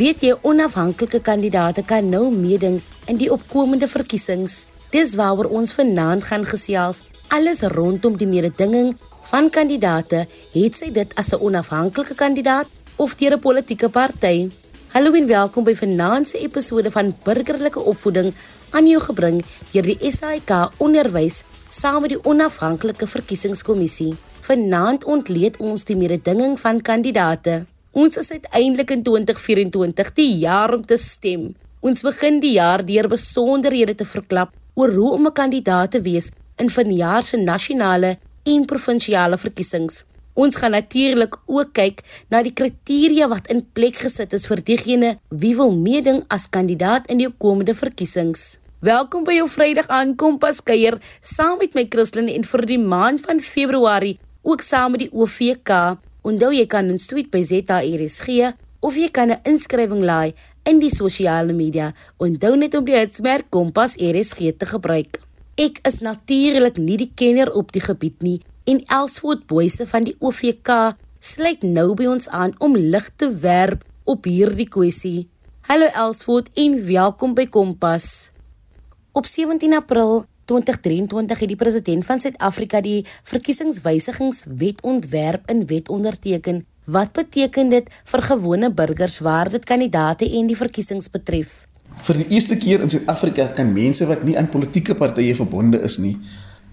Weet jy onafhanklike kandidaate kan nou meeding in die opkomende verkiesings? Dis waaroor ons vanaand gaan gesels. Alles rondom die mededinging van kandidaate, het sy dit as 'n onafhanklike kandidaat of deur 'n politieke party. Hallo en welkom by vanaand se episode van Burgerlike Opvoeding aan jou gebring deur die SAIK Onderwys saam met die Onafhanklike Verkiesingskommissie. Vanaand ontleed ons die mededinging van kandidaate. Ons is uiteindelik in 2024, die jaar om te stem. Ons begin die jaar deur besonderhede te verklap oor hoe om 'n kandidaat te wees in vanjaar se nasionale en provinsiale verkiesings. Ons gaan natuurlik ook kyk na die kriteria wat in plek gesit is vir diegene wie wil meeding as kandidaat in die komende verkiesings. Welkom by jou Vrydag aan Kompas kuier saam met my Christlyn en vir die maand van Februarie ook saam met die OVK. Onthou jy kan ons tweet by ZARSG of jy kan 'n inskrywing laai in die sosiale media. Onthou net om die hitsmerk Kompas RSG te gebruik. Ek is natuurlik nie die kenner op die gebied nie en Elswood Boyse van die OVK sluit nou by ons aan om lig te werp op hierdie kwessie. Hallo Elswood en welkom by Kompas. Op 17 April 2023 het die president van Suid-Afrika die verkiesingswysigingswet ontwerp in wet onderteken. Wat beteken dit vir gewone burgers waar dit kandidate en die verkiesings betref? Vir die eerste keer in Suid-Afrika kan mense wat nie aan politieke partye verbonde is nie,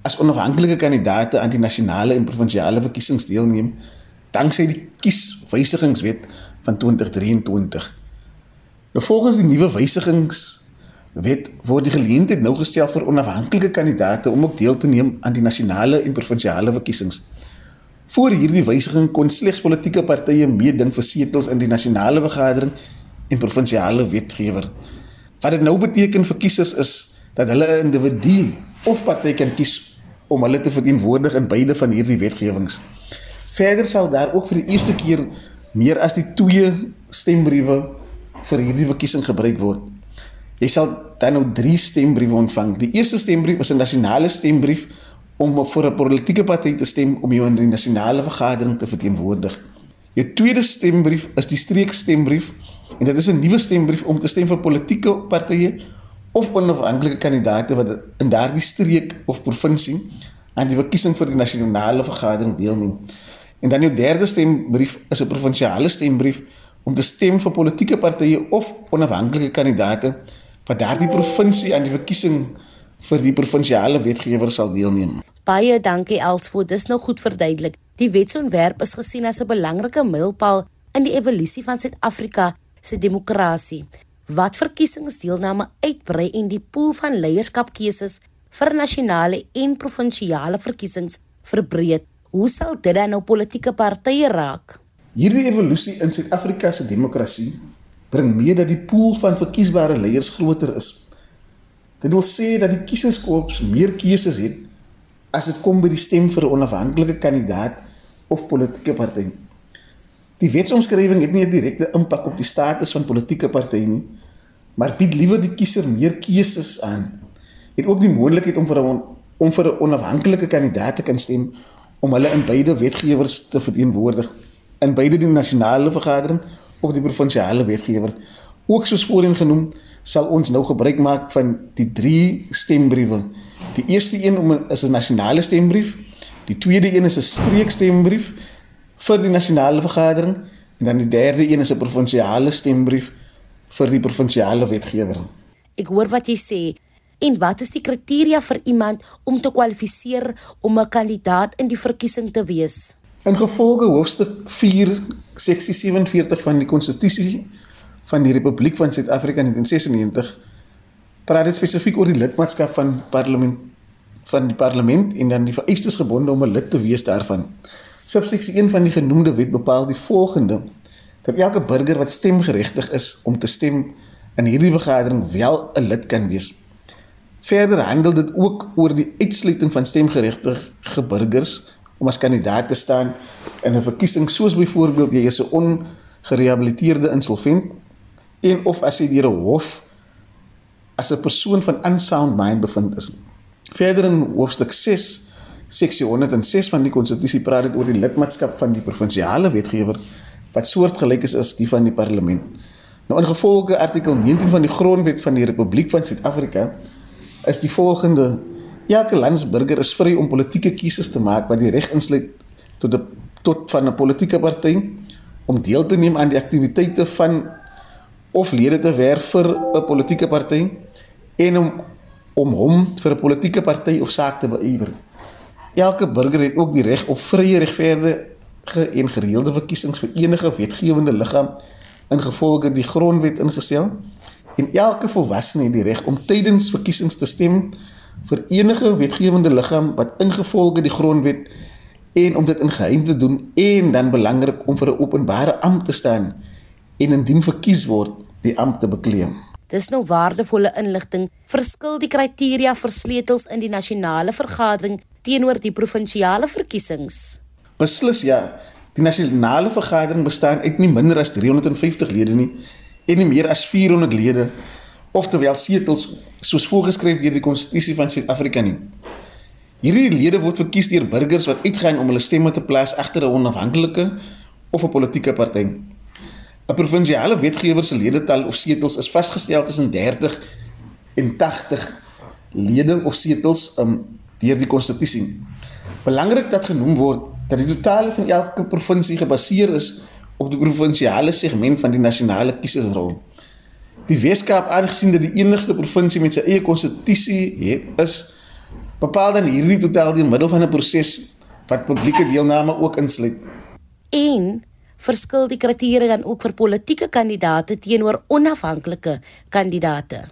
as onafhanklike kandidaate aan die nasionale en provinsiale verkiesings deelneem danksy die kieswysigingswet van 2023. Nou volgens die nuwe wysigings wet word die geleentheid nou gestel vir onafhanklike kandidaate om ook deel te neem aan die nasionale en provinsiale verkiesings. Voor hierdie wysiging kon slegs politieke partye meeding vir setels in die nasionale vergadering en provinsiale wetgewer. Wat dit nou beteken vir kiesers is dat hulle 'n individu of party kan kies om hulle te verteenwoordig in beide van hierdie wetgewings. Verder sal daar ook vir die eerste keer meer as die twee stembriewe vir hierdie verkiesing gebruik word. Jy sal dan nou 3 stembriewe ontvang. Die eerste stembrief is 'n nasionale stembrief om vir 'n politieke party te stem om jou in die nasionale vergadering te verteenwoordig. Jou tweede stembrief is die streekstembrief en dit is 'n nuwe stembrief om te stem vir politieke partye of onafhanklike kandidaate wat in daardie streek of provinsie aan die verkiesing vir die nasionale vergadering deelneem. En dan jou derde stembrief is 'n provinsiale stembrief om te stem vir politieke partye of onafhanklike kandidaate wat daardie provinsie aan die verkiesing vir die provinsiale wetgewer sal deelneem. Baie dankie Elsvoort, dis nou goed verduidelik. Die wetsontwerp is gesien as 'n belangrike mylpaal in die evolusie van Suid-Afrika se demokrasie. Wat verkiesingsdeelname uitbrei en die pool van leierskapkeuses vir nasionale en provinsiale verkiesings verbreed. Hoe sal dit dan nou politieke partye raak? Hierdie evolusie in Suid-Afrika se demokrasie bring mee dat die pool van verkiesbare leiers groter is. Dit wil sê dat die kieserskorps meer keuses het as dit kom by die stem vir 'n onafhanklike kandidaat of politieke party. Die wetsomskrywing het nie 'n direkte impak op die status van politieke partye nie, maar bied liewer die kiezer meer keuses aan en ook die moontlikheid om vir 'n om vir 'n onafhanklike kandidaat te kan stem om hulle in beide wetgewers te verteenwoordig in beide die nasionale vergadering of die provinsiale wetgewer. Ook soos voorheen genoem, sal ons nou gebruik maak van die drie stembriewe. Die eerste een om is 'n nasionale stembrief, die tweede een is 'n streekstembrief vir die nasionale vergadering en dan die derde een is 'n provinsiale stembrief vir die provinsiale wetgewer. Ek hoor wat jy sê. En wat is die kriteria vir iemand om te kwalifiseer om 'n kandidaat in die verkiesing te wees? In gevolge hoofstuk 4 seksie 47 van die konstitusie van die Republiek van Suid-Afrika in 1996 praat dit spesifiek oor die lidmaatskap van parlement van die parlement en dan die vereistes gebonde om 'n lid te wees daarvan. Subseksie 1 van die genoemde wet bepaal die volgende: dat elke burger wat stemgeregtig is om te stem in hierdie vergadering wel 'n lid kan wees. Verder handel dit ook oor die uitsluiting van stemgeregtige burgers om as kandidaat te staan in 'n verkiesing soos byvoorbeeld jy is 'n ongerehabiliteerde insolvent en of as jy deur 'n hof as 'n persoon van unsound mind bevind is. Verder in hoofstuk 6 seksie 106 van die konstitusie praat dit oor die lidmaatskap van die provinsiale wetgewer wat soortgelyk is as die van die parlement. Nou ingevolge artikel 19 van die Grondwet van die Republiek van Suid-Afrika is die volgende: Elke landsburger is vry om politieke keuses te maak wat die reg insluit tot 'n tot van 'n politieke party om deel te neem aan die aktiwiteite van of lede te werf vir 'n politieke party en om om hom vir 'n politieke party of saak te beywer. Elke burger het ook die reg op vrye, regverdige en gereelde verkiesings vir enige wetgewende liggaam ingevolge die grondwet ingestel en elke volwassene het die reg om tydens verkiesings te stem vir enige wetgewende liggaam wat ingevolge die grondwet en om dit in geheim te doen en dan belangrik om vir 'n openbare ampt te staan en indien verkies word die ampt te bekleem. Dis nou waardevolle inligting. Verskil die kriteria vir sleutels in die nasionale vergadering teenoor die provinsiale verkiesings? Beslis ja. Die nasionale vergadering bestaan uit nie minder as 350 lede nie en nie meer as 400 lede oftewel setels soos voorgeskryf deur die konstitusie van Suid-Afrika nie. Hierdie lede word verkies deur burgers wat uitgaan om hulle stemme te plaas agter 'n onafhanklike of 'n politieke party. 'n Provinsiale wetgewer se ledetal of setels is vasgestel tussen 30 en 80 lede of setels um, deur die konstitusie. Belangrik dat genoem word dat die totale van elke provinsie gebaseer is op die provinsiale segment van die nasionale kiesersrol. Die Weskaap aangesien dat die enigste provinsie met sy eie konstitusie het, is bepaal dan hierdie totaal deur middel van 'n proses wat publieke deelname ook insluit. En verskil die kriteria dan ook vir politieke kandidate teenoor onafhanklike kandidate?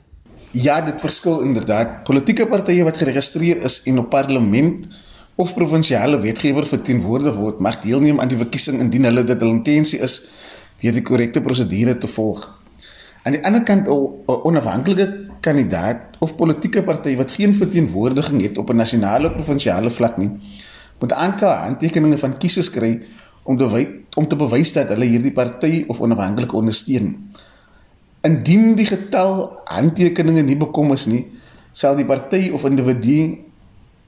Ja, dit verskil inderdaad. Politieke partye wat geregistreer is en op parlement of provinsiale wetgewer verteenwoordig word, mag deelneem aan die verkiesing indien hulle dit hul intensie is deur die korrekte prosedure te volg. Aan die ander kant 'n onafhanklike kandidaat of politieke party wat geen verteenwoordiging het op 'n nasionale of provinsiale vlak nie, moet aantal handtekeninge van kiesers kry om te om te bewys dat hulle hierdie party of onafhanklike ondersteun. Indien die getal handtekeninge nie bekom is nie, sal die party of individu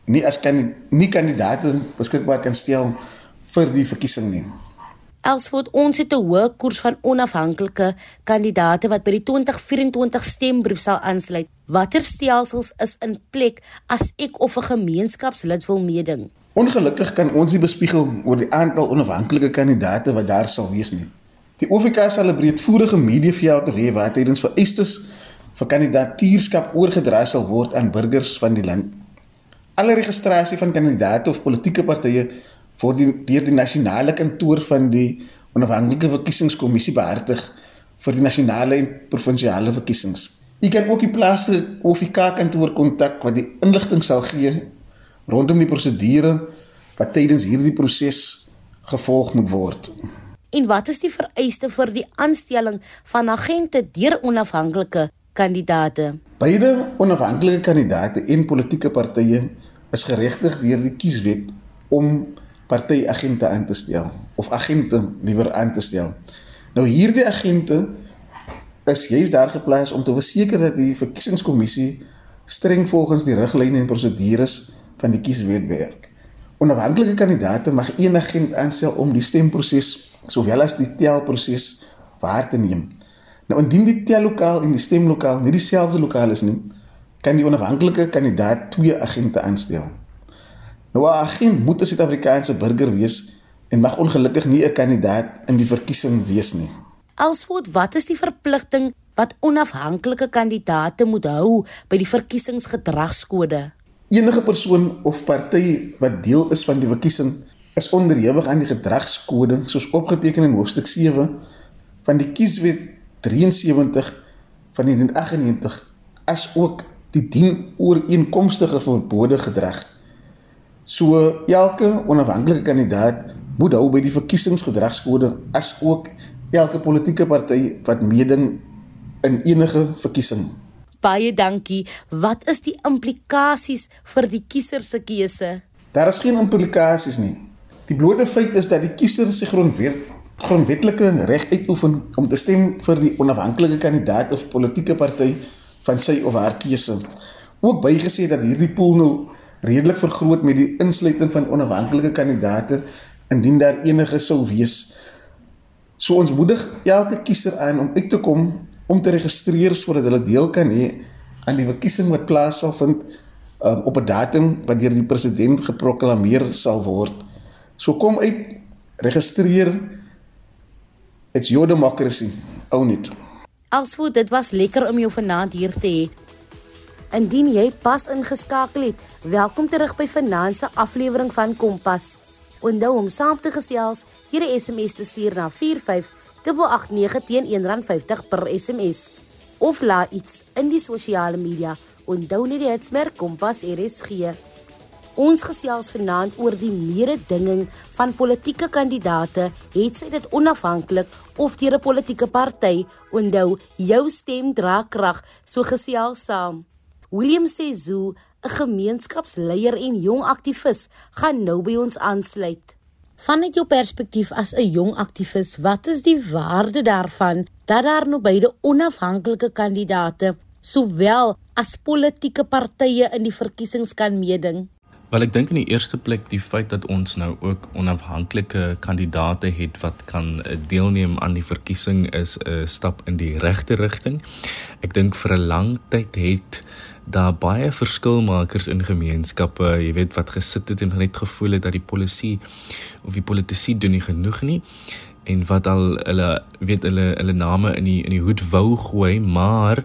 nie as kan nie kandidaate beskikbaar kan stel vir die verkiesing nie. Elsvoort ons het 'n hoë koers van onafhanklike kandidate wat by die 2024 stembrief sal aansluit. Watter stelsels is in plek as ek of 'n gemeenskapslid wil meeding? Ongelukkig kan ons nie bespiegel oor die aantal onafhanklike kandidate wat daar sal wees nie. Die OFK sal 'n breedvoerige mediaveld hê waar tydens vereistes vir kandidatuurskap oorgedra sal word aan burgers van die land. Alle registrasie van kandidate of politieke partye word die, deur die nasionale kantoor van die onafhanklike verkiesingskommissie behartig vir die nasionale en provinsiale verkiesings. U kan ook die plaaslike OFK kantoor kontak wat die inligting sal gee rondom die prosedure wat tydens hierdie proses gevolg moet word. En wat is die vereiste vir die aanstelling van agente deur onafhanklike kandidate? Beide onafhanklike kandidate en politieke partye is geregtig deur die kieswet om partyagente aan te stel of agente liewer aan te stel. Nou hierdie agente is juist daar geplaas om te verseker dat die verkiesingskommissie streng volgens die riglyne en prosedures van die kieswet werk. Onafhanklike kandidaate mag een agent aanstel om die stemproses sowel as die telproses waar te neem. Nou indien die tellokaal en die stemlokaal nie dieselfde lokaal is nie, kan die onafhanklike kandidaat twee agente aanstel. Nou 'n agent moet 'n Suid-Afrikaanse burger wees en mag ongelukkig nie 'n kandidaat in die verkiesing wees nie. Alsvoort, wat is die verpligting wat onafhanklike kandidaate moet hou by die verkiesingsgedragskode? Enige persoon of party wat deel is van die verkiesing is onderhewig aan die gedragskode soos opgeteken in hoofstuk 7 van die Kieswet 73 van 1998 as ook die dien ooreenkomstige verbode gedrag. So elke onafhanklike kandidaat moet hou by die verkiesingsgedragskode as ook elke politieke party wat meeding in enige verkiesing. Baie dankie. Wat is die implikasies vir die kiezer se keuse? Daar is geen implikasies nie. Die blote feit is dat die kiezer sy grondwet grondwetlike reg uitoefen om te stem vir die onafhanklike kandidaat of politieke party van sy of haar keuse. Ook bygesê dat hierdie pool nou redelik vergroot met die insluiting van onafhanklike kandidaate indien daar enige sou wees So ons moedig elke kiezer aan om uit te kom om te registreer sodat hulle deel kan hê aan die verkiesing wat plaas sal vind um, op 'n datum wat deur die president geproklaameer sal word. So kom uit, registreer. It's your democracy. Own it. Alsvoor dit was lekker om jou vanaand hier te hê. Indien jy pas ingeskakel het, welkom terug by Finanse aflewering van Kompas. Onthou om saam te gesels, hier 'n SMS te stuur na 45889 teen R1.50 per SMS of laat iets in die sosiale media Onthou net die hitsmerk Kompas RSG. Ons gesels vanaand oor die mededinging van politieke kandidaate, het sy dit onafhanklik of deur 'n politieke party. Onthou, jou stem dra krag, so gesels saam. William Sezu, 'n gemeenskapsleier en jong aktivis, gaan nou by ons aansluit. Vanuit jou perspektief as 'n jong aktivis, wat is die waarde daarvan dat daar nou beide onafhanklike kandidaate sowel as politieke partye in die verkiesings kan meeding? Wel ek dink in die eerste plek die feit dat ons nou ook onafhanklike kandidaate het wat kan eh, deelneem aan die verkiesing is 'n stap in die regte rigting. Ek dink vir 'n lang tyd het daar baie verskilmakers in gemeenskappe, jy weet wat gesit het en net gevoel het dat die polisie of die politici doen nie genoeg nie en wat al hulle weet hulle hulle name in die in die hoed wou gooi maar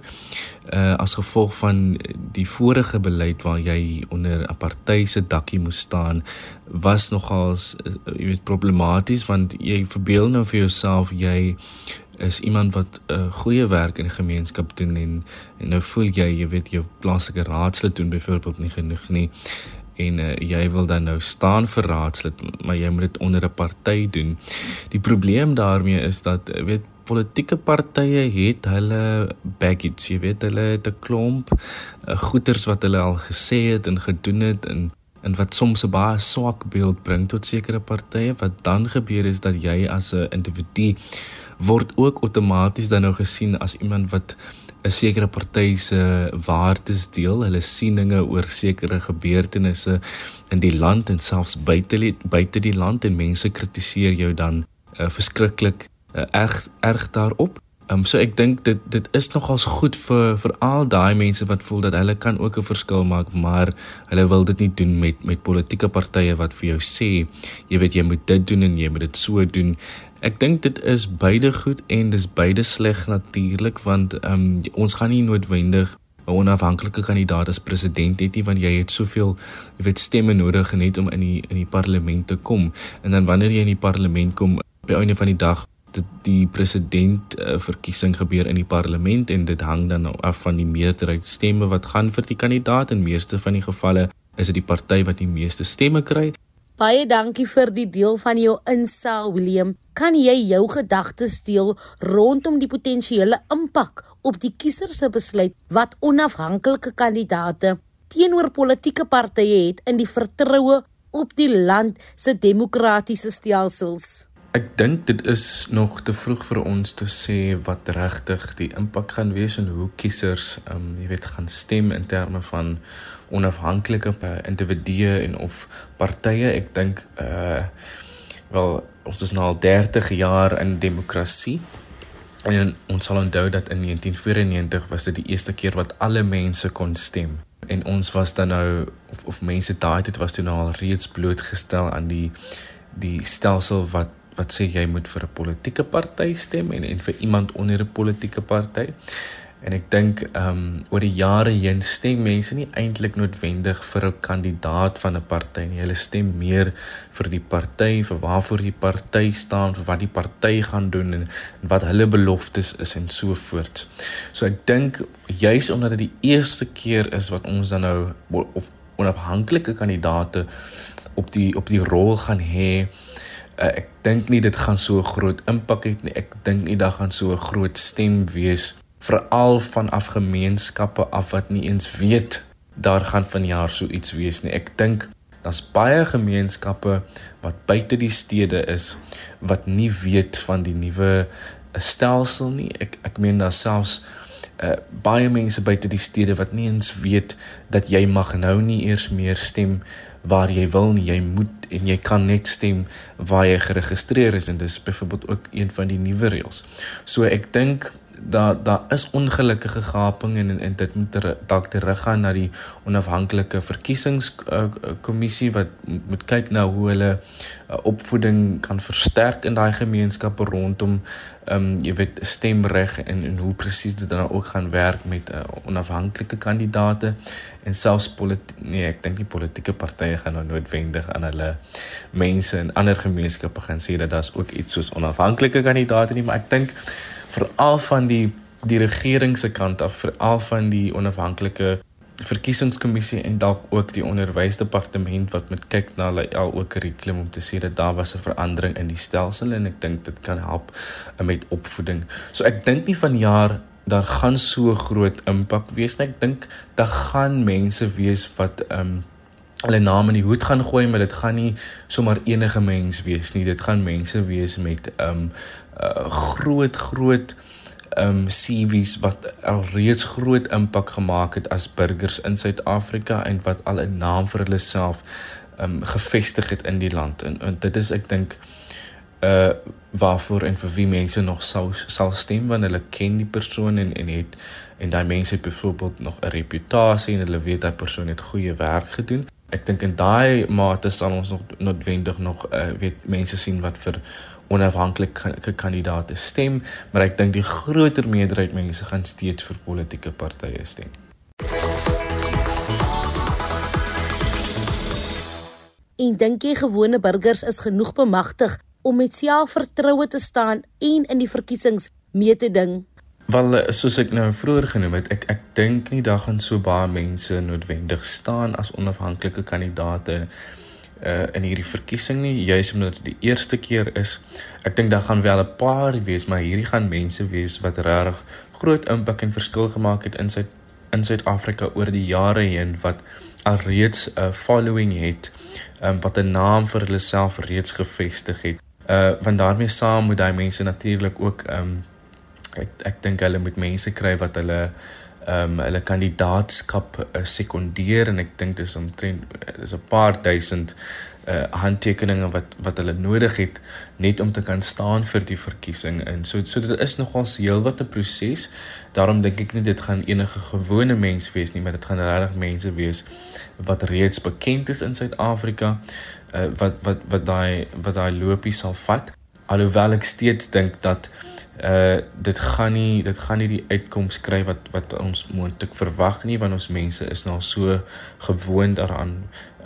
uh, as gevolg van die vorige beleid waar jy onder apartheid se dakkie moes staan was nogals uh, jy weet problematies want jy verbeel nou vir jouself jy is iemand wat 'n uh, goeie werk in die gemeenskap doen en, en nou voel jy jy weet jou plaaslike raadslid doen byvoorbeeld nie genoeg nie en uh, jy wil dan nou staan vir raadslid maar jy moet dit onder 'n party doen. Die probleem daarmee is dat weet politieke partye het hulle baggage, jy weet hulle het 'n klomp uh, goeters wat hulle al gesê het en gedoen het en en wat soms 'n baie swak beeld bring tot sekere partye. Wat dan gebeur is dat jy as 'n individu word ook outomaties dan nou gesien as iemand wat 'n sekere party se waardes deel, hulle sieninge oor sekere gebeurtenisse in die land en selfs buite buite die land en mense kritiseer jou dan uh, verskriklik uh, erg erg daarop. Um, so ek dink dit dit is nogals goed vir vir al daai mense wat voel dat hulle kan ook 'n verskil maak, maar hulle wil dit nie doen met met politieke partye wat vir jou sê jy weet jy moet dit doen en jy moet dit so doen. Ek dink dit is beide goed en dis beide sleg natuurlik want um, ons gaan nie noodwendig 'n onafhanklike kandidaat as president hê nie want jy het soveel jy weet stemme nodig net om in die in die parlement te kom en dan wanneer jy in die parlement kom by einde van die dag dit die president uh, verkiesing gebeur in die parlement en dit hang dan af van die meerderheid stemme wat gaan vir die kandidaat en meeste van die gevalle is dit die party wat die meeste stemme kry Baie dankie vir die deel van jou insaag William. Kan jy jou gedagtes deel rondom die potensiële impak op die kiesers se besluit wat onafhanklike kandidaate teenoor politieke partye het in die vertroue op die land se demokratiese stelsels? Ek dink dit is nog te vroeg vir ons te sê wat regtig die impak gaan wees en hoe kiesers, um, jy weet, gaan stem in terme van onafhanklike individue en of partye. Ek dink uh wel ons is nou al 30 jaar in demokrasie. En ons sal onthou dat in 1994 was dit die eerste keer wat alle mense kon stem. En ons was dan nou of, of mense daai tyd was toe nou al reeds blootgestel aan die die stelsel wat wat sê jy moet vir 'n politieke party stem en en vir iemand onder 'n politieke party. En ek dink ehm um, oor die jare heen stem mense nie eintlik noodwendig vir 'n kandidaat van 'n party nie. Hulle stem meer vir die party, vir waarvoor die party staan, vir wat die party gaan doen en, en wat hulle beloftes is en so voort. So ek dink juis omdat dit die eerste keer is wat ons dan nou of onafhanklike kandidaate op die op die rol gaan hê uh, ek dink nie dit gaan so groot impak hê nie. Ek dink nie daar gaan so 'n groot stem wees veral van afgemeenskappe af wat nie eens weet daar gaan vanjaar so iets wees nie. Ek dink daar's baie gemeenskappe wat buite die stede is wat nie weet van die nuwe stelsel nie. Ek ek meen daar selfs uh baie mense buite die stede wat nie eens weet dat jy mag nou nie eers meer stem waar jy wil nie jy moet en jy kan net stem waar jy geregistreer is en dis byvoorbeeld ook een van die nuwe reëls. So ek dink daar daar is ongelukkige gaping en en dit moet ter, dalk teruggaan na die onafhanklike verkiesingskommissie uh, wat moet kyk na hoe hulle uh, opvoeding kan versterk in daai gemeenskappe rondom ehm um, jy weet stemreg en en hoe presies dit dan ook gaan werk met uh, onafhanklike kandidaate en selfs nee ek dink die politieke partye gaan nou noodwendig aan hulle mense in ander gemeenskappe gaan sê dat daar's ook iets soos onafhanklike kandidaate nie maar ek dink veral van die die regering se kant af veral van die onafhanklike verkiesingskommissie en dalk ook die onderwysdepartement wat met kyk na hulle al ook kurrikulum om te sê dat daar was 'n verandering in die stelsel en ek dink dit kan help uh, met opvoeding. So ek dink nie van jaar daar gaan so groot impak wees nie. Ek dink daar gaan mense wees wat ehm um, hulle name in die hoed gaan gooi, maar dit gaan nie sommer enige mens wees nie. Dit gaan mense wees met ehm um, uh, groot groot ehm um, CV's wat al reeds groot impak gemaak het as burgers in Suid-Afrika en wat al 'n naam vir hulle self ehm um, gevestig het in die land. En, en dit is ek dink uh waarvoor en vir wie mense nog sal sal stem wanneer hulle ken die persoon en en het en daai mense het byvoorbeeld nog 'n reputasie en hulle weet daai persoon het goeie werk gedoen ek dink in daai mate sal ons nog noodwendig nog uh, weet mense sien wat vir onafhanklike kandidaate stem, maar ek dink die groter meerderheid mense gaan steeds vir politieke partye stem. En dink jy gewone burgers is genoeg bemagtig om met selfvertroue te staan en in die verkiesings mee te ding? Wel soos ek nou vroeër genoem het, ek ek dink nie daar gaan so baie mense noodwendig staan as onafhanklike kandidaate uh in hierdie verkiesing nie, juis omdat dit die eerste keer is. Ek dink daar gaan wel 'n paar wees, maar hierdie gaan mense wees wat regtig groot impak en verskil gemaak het in sy in Suid-Afrika oor die jare heen wat alreeds 'n uh, following het, um, wat 'n naam vir hulle self reeds gevestig het. Uh want daarmee saam moet daai mense natuurlik ook um ek ek dink hulle moet mense kry wat hulle ehm um, hulle kandidaatskap uh, sekondeer en ek dink dis omtrent is 'n paar duisend uh handtekeninge wat wat hulle nodig het net om te kan staan vir die verkiesing en so so dit is nogal heel wat 'n proses. Daarom dink ek nie dit gaan enige gewone mens wees nie, maar dit gaan regtig mense wees wat reeds bekend is in Suid-Afrika uh wat wat wat daai wat daai lopie sal vat. Alhoewel ek steeds dink dat uh dit gaan nie dit gaan nie die uitkoms kry wat wat ons moontlik verwag nie want ons mense is nou so gewoond daaraan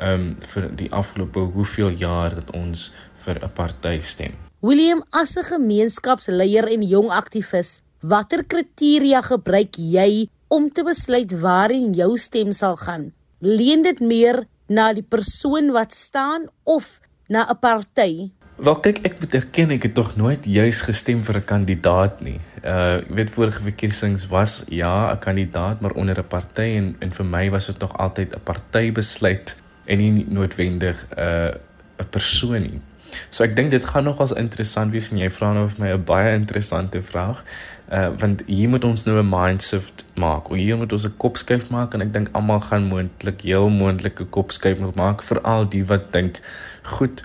um vir die afgelope hoeveel jaar dat ons vir 'n party stem. William as 'n gemeenskapsleier en jong aktivis, watter kriteria gebruik jy om te besluit waarheen jou stem sal gaan? Leen dit meer na die persoon wat staan of na 'n party? Wel kyk ek moet erken ek het tog nooit juis gestem vir 'n kandidaat nie. Uh jy weet vorige verkiesings was ja 'n kandidaat maar onder 'n party en en vir my was dit nog altyd 'n partybesluit en nie noodwendig 'n uh, 'n persoon nie. So ek dink dit gaan nogals interessant wees en jy vra nou vir my 'n baie interessante vraag. Uh want hier moet ons nou 'n mindshift maak. Hier moet ons 'n kopskuif maak en ek dink almal gaan moontlik heel moontlike kopskuif maak veral die wat dink goed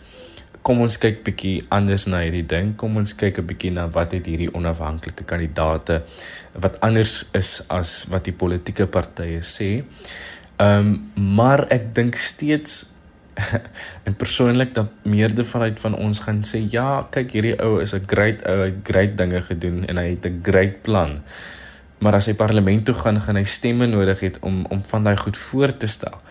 kom ons kyk bietjie anders na hierdie ding. Kom ons kyk 'n bietjie na wat het hierdie onafhanklike kandidaate wat anders is as wat die politieke partye sê. Ehm um, maar ek dink steeds en persoonlik dat meerde vanuit van ons gaan sê ja, kyk hierdie ou is 'n great ou, hy het great dinge gedoen en hy het 'n great plan. Maar as hy parlement toe gaan, gaan hy stemme nodig het om om van daai goed voor te stel.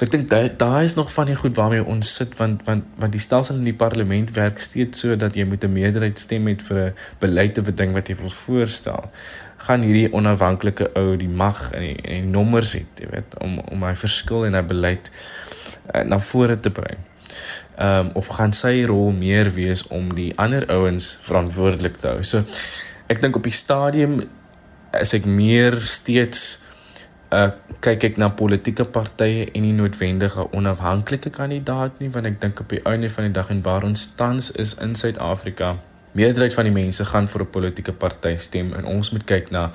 So ek dink daai daai is nog van die goed waarmee ons sit want want want die stelsel in die parlement werk steeds so dat jy moet 'n meerderheid stem het vir 'n beleid of 'n ding wat jy wil voorstel. Gaan hierdie onafhanklike ou die mag en die, en die nommers het, jy weet, om om hy verskil en hy beleid uh, na vore te bring. Ehm um, of gaan sy rol meer wees om die ander ouens verantwoordelik te hou. So ek dink op die stadium is ek meer steeds uh kyk ek na politieke partye en nie noodwendige onafhanklike kandidaat nie want ek dink op die einde van die dag en waar ons tans is in Suid-Afrika Meerderheid van die mense gaan vir 'n politieke party stem en ons moet kyk na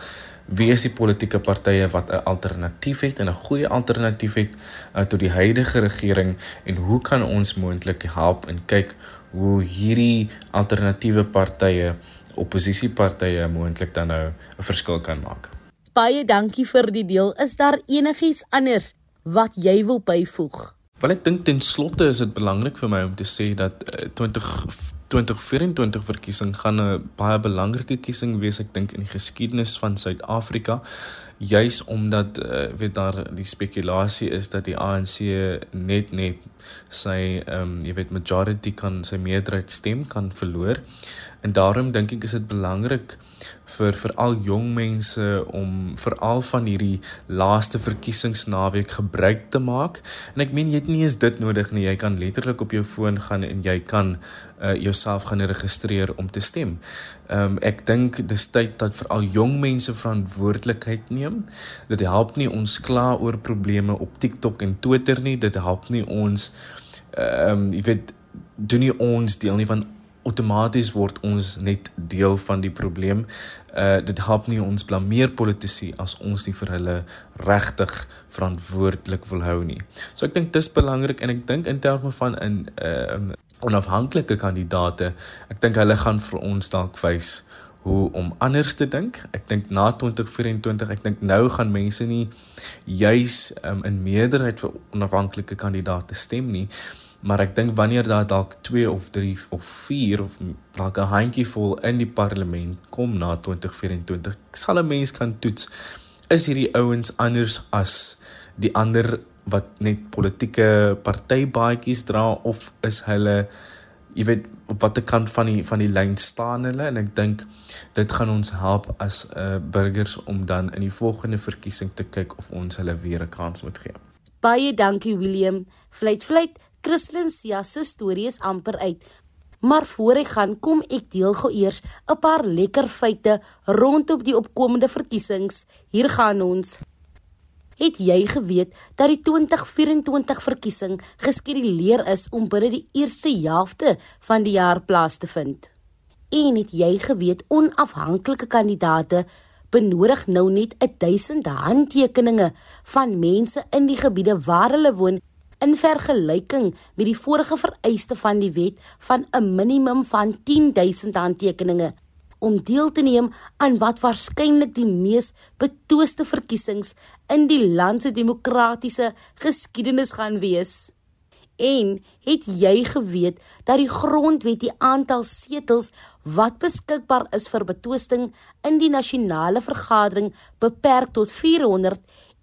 wie is die politieke partye wat 'n alternatief het en 'n goeie alternatief het uh, tot die huidige regering en hoe kan ons moontlik help en kyk hoe hierdie alternatiewe partye oppositiepartye moontlik dan nou 'n verskil kan maak. Baie dankie vir die deel. Is daar enigiets anders wat jy wil byvoeg? Wel ek dink ten slotte is dit belangrik vir my om te sê dat uh, 20 2024 verkiesing gaan 'n baie belangrike kiesing wees ek dink in die geskiedenis van Suid-Afrika juis omdat uh, weet daar die spekulasie is dat die ANC net net sy ehm um, jy weet majority kan sy meerderheid stem kan verloor en daarom dink ek is dit belangrik vir veral jong mense om veral van hierdie laaste verkiesingsnaweek gebruik te maak. En ek meen jy het nie eens dit nodig nie. Jy kan letterlik op jou foon gaan en jy kan uh jouself gaan registreer om te stem. Ehm um, ek dink dis tyd dat veral jong mense verantwoordelikheid neem. Dit help nie ons kla oor probleme op TikTok en Twitter nie. Dit help nie ons ehm um, jy weet doen nie ons deel nie van outomaties word ons net deel van die probleem. Uh dit help nie ons blameer politici as ons nie vir hulle regtig verantwoordelik wil hou nie. So ek dink dis belangrik en ek dink in terme van 'n uh onafhanklike kandidaate, ek dink hulle gaan vir ons dalk wys hoe om anders te dink. Ek dink na 2024, ek dink nou gaan mense nie juis um, in meerderheid vir onafhanklike kandidaate stem nie maar ek dink wanneer daar dalk 2 of 3 of 4 of dalk 'n handjievol in die parlement kom na 2024 sal 'n mens kan toets is hierdie ouens anders as die ander wat net politieke partybaadjies dra of is hulle jy weet op watter kant van die van die lyn staan hulle en ek dink dit gaan ons help as uh, burgers om dan in die volgende verkiesing te kyk of ons hulle weer 'n kans moet gee. Baie dankie William. Vleit vleit Christlyn Sia se storie is amper uit. Maar voor ek gaan, kom ek deel gou eers 'n paar lekker feite rondom die opkomende verkiesings. Hier gaan ons. Het jy geweet dat die 2024 verkiesing geskeduleer is om binne die eerste helfte van die jaar plaas te vind? En het jy geweet onafhanklike kandidaate benodig nou net 1000 handtekeninge van mense in die gebiede waar hulle woon in vergelyking met die vorige vereiste van die wet van 'n minimum van 10000 handtekeninge om deel te neem aan wat waarskynlik die mees betooste verkiesings in die land se demokratiese geskiedenis gaan wees. En het jy geweet dat die grondwet die aantal setels wat beskikbaar is vir betwisting in die nasionale vergadering beperk tot 400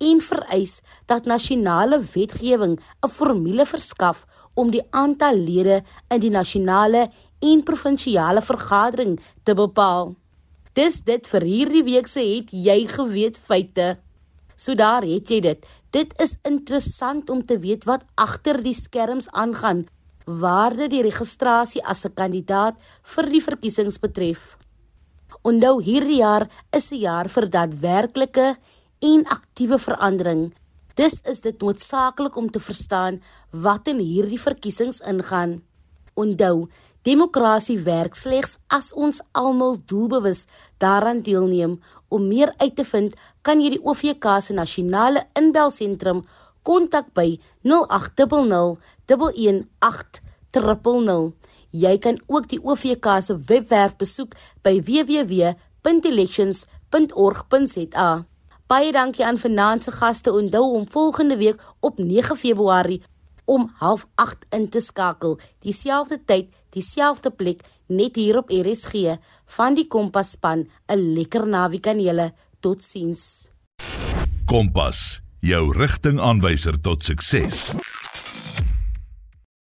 en vereis dat nasionale wetgewing 'n formule verskaf om die aantal lede in die nasionale en provinsiale vergadering te bepaal. Dis dit vir hierdie week se het jy geweet feite. So daar het jy dit. Dit is interessant om te weet wat agter die skerms aangaan waarde die registrasie as 'n kandidaat vir die verkiesings betref. Onthou hierdie jaar is 'n jaar vir daadwerklike en aktiewe verandering. Dis is dit noodsaaklik om te verstaan wat in hierdie verkiesings ingaan. Onthou, demokrasie werk slegs as ons almal doelbewus daaraan deelneem. Om meer uit te vind, kan jy die OVK se nasionale inbelsentrum kontak by 0800 118 000. Jy kan ook die OVK se webwerf besoek by www.elections.org.za. Baie dankie aan vanaand se gaste. Onthou om volgende week op 9 Februarie om 08:30 in te skakel. Dieselfde tyd, dieselfde plek, net hier op RSG van die Kompas span. 'n Lekker naweek aan julle. Totsiens. Kompas, jou rigtingaanwyser tot sukses.